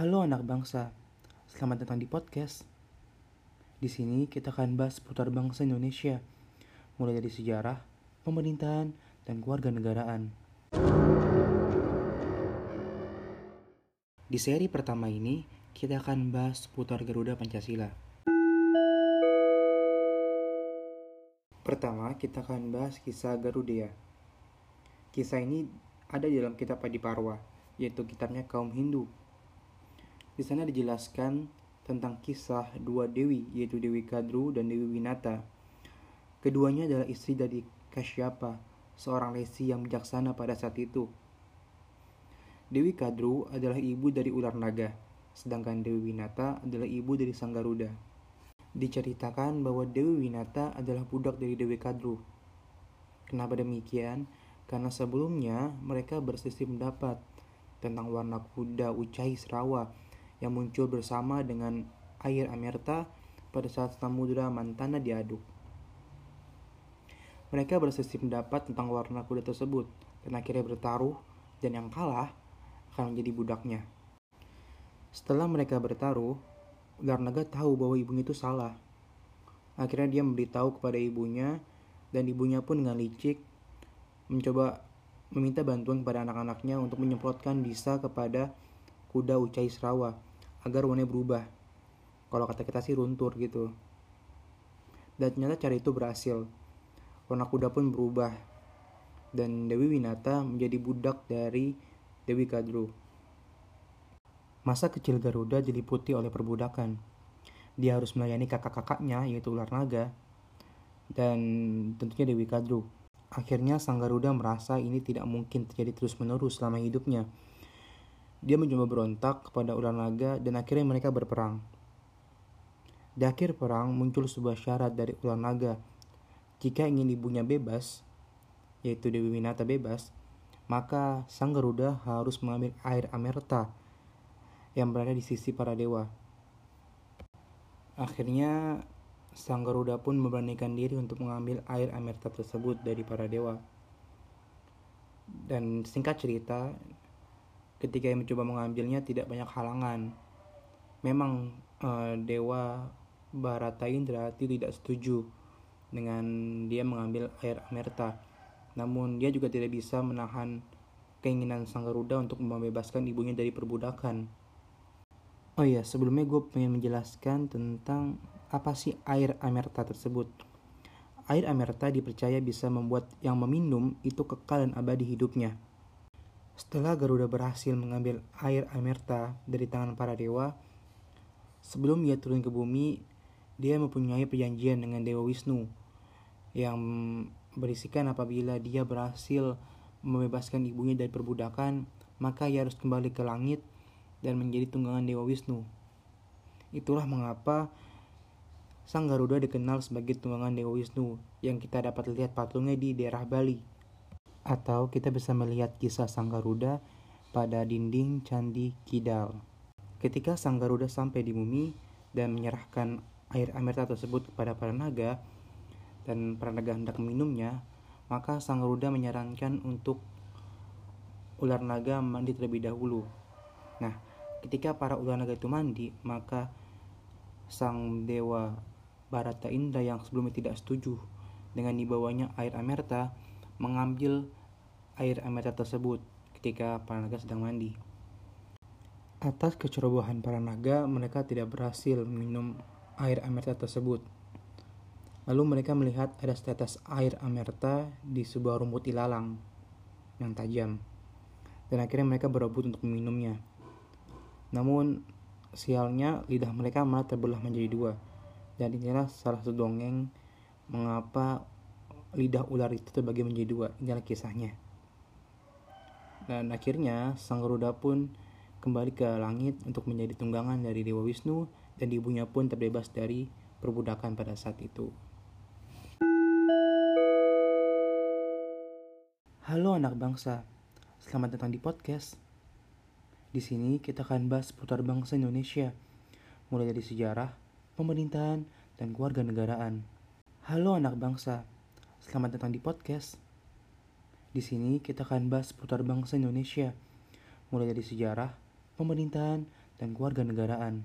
Halo anak bangsa, selamat datang di podcast. Di sini kita akan bahas seputar bangsa Indonesia, mulai dari sejarah, pemerintahan, dan keluarga negaraan. Di seri pertama ini, kita akan bahas seputar Garuda Pancasila. Pertama, kita akan bahas kisah Garuda. Kisah ini ada di dalam kitab Adiparwa, yaitu kitabnya kaum Hindu. Di sana dijelaskan tentang kisah dua dewi, yaitu Dewi Kadru dan Dewi Winata. Keduanya adalah istri dari Kasyapa, seorang resi yang bijaksana pada saat itu. Dewi Kadru adalah ibu dari ular naga, sedangkan Dewi Winata adalah ibu dari Sang Garuda. Diceritakan bahwa Dewi Winata adalah budak dari Dewi Kadru. Kenapa demikian? Karena sebelumnya mereka berselisih pendapat tentang warna kuda Ucai Serawa yang muncul bersama dengan air Amerta pada saat Samudra Mantana diaduk. Mereka berselisih pendapat tentang warna kuda tersebut dan akhirnya bertaruh dan yang kalah akan menjadi budaknya. Setelah mereka bertaruh, ular naga tahu bahwa ibunya itu salah. Akhirnya dia memberitahu kepada ibunya dan ibunya pun dengan licik mencoba meminta bantuan kepada anak-anaknya untuk menyemprotkan bisa kepada kuda Ucai Serawa agar warnanya berubah. Kalau kata kita sih runtur gitu. Dan ternyata cara itu berhasil. Warna kuda pun berubah. Dan Dewi Winata menjadi budak dari Dewi Kadru. Masa kecil Garuda diliputi oleh perbudakan. Dia harus melayani kakak-kakaknya yaitu ular naga dan tentunya Dewi Kadru. Akhirnya Sang Garuda merasa ini tidak mungkin terjadi terus-menerus selama hidupnya dia mencoba berontak kepada ular naga dan akhirnya mereka berperang. Di akhir perang muncul sebuah syarat dari ular naga. Jika ingin ibunya bebas, yaitu Dewi Winata bebas, maka Sang Garuda harus mengambil air amerta yang berada di sisi para dewa. Akhirnya Sang Garuda pun memberanikan diri untuk mengambil air amerta tersebut dari para dewa. Dan singkat cerita, ketika yang mencoba mengambilnya tidak banyak halangan. Memang uh, Dewa Barata Indra tidak setuju dengan dia mengambil air Amerta. Namun dia juga tidak bisa menahan keinginan Sang Garuda untuk membebaskan ibunya dari perbudakan. Oh iya, sebelumnya gue pengen menjelaskan tentang apa sih air Amerta tersebut. Air Amerta dipercaya bisa membuat yang meminum itu kekal dan abadi hidupnya. Setelah Garuda berhasil mengambil air Amerta dari tangan para dewa, sebelum dia turun ke bumi, dia mempunyai perjanjian dengan Dewa Wisnu yang berisikan apabila dia berhasil membebaskan ibunya dari perbudakan, maka ia harus kembali ke langit dan menjadi tunggangan Dewa Wisnu. Itulah mengapa Sang Garuda dikenal sebagai tunggangan Dewa Wisnu yang kita dapat lihat patungnya di daerah Bali atau kita bisa melihat kisah Sang Garuda pada dinding Candi Kidal. Ketika Sang Garuda sampai di bumi dan menyerahkan air amerta tersebut kepada para naga dan para naga hendak meminumnya, maka Sang Garuda menyarankan untuk ular naga mandi terlebih dahulu. Nah, ketika para ular naga itu mandi, maka sang dewa Barata Indra yang sebelumnya tidak setuju dengan dibawanya air amerta mengambil air amerta tersebut ketika para naga sedang mandi. Atas kecerobohan para naga, mereka tidak berhasil minum air amerta tersebut. Lalu mereka melihat ada setetes air amerta di sebuah rumput ilalang yang tajam. Dan akhirnya mereka berebut untuk meminumnya. Namun, sialnya lidah mereka malah terbelah menjadi dua. Dan inilah salah satu dongeng mengapa lidah ular itu terbagi menjadi dua. Inilah kisahnya. Dan akhirnya Sang Garuda pun kembali ke langit untuk menjadi tunggangan dari Dewa Wisnu dan ibunya pun terbebas dari perbudakan pada saat itu. Halo anak bangsa, selamat datang di podcast. Di sini kita akan bahas seputar bangsa Indonesia, mulai dari sejarah, pemerintahan, dan keluarga negaraan. Halo anak bangsa, Selamat datang di podcast. Di sini kita akan bahas seputar bangsa Indonesia, mulai dari sejarah, pemerintahan, dan keluarga negaraan.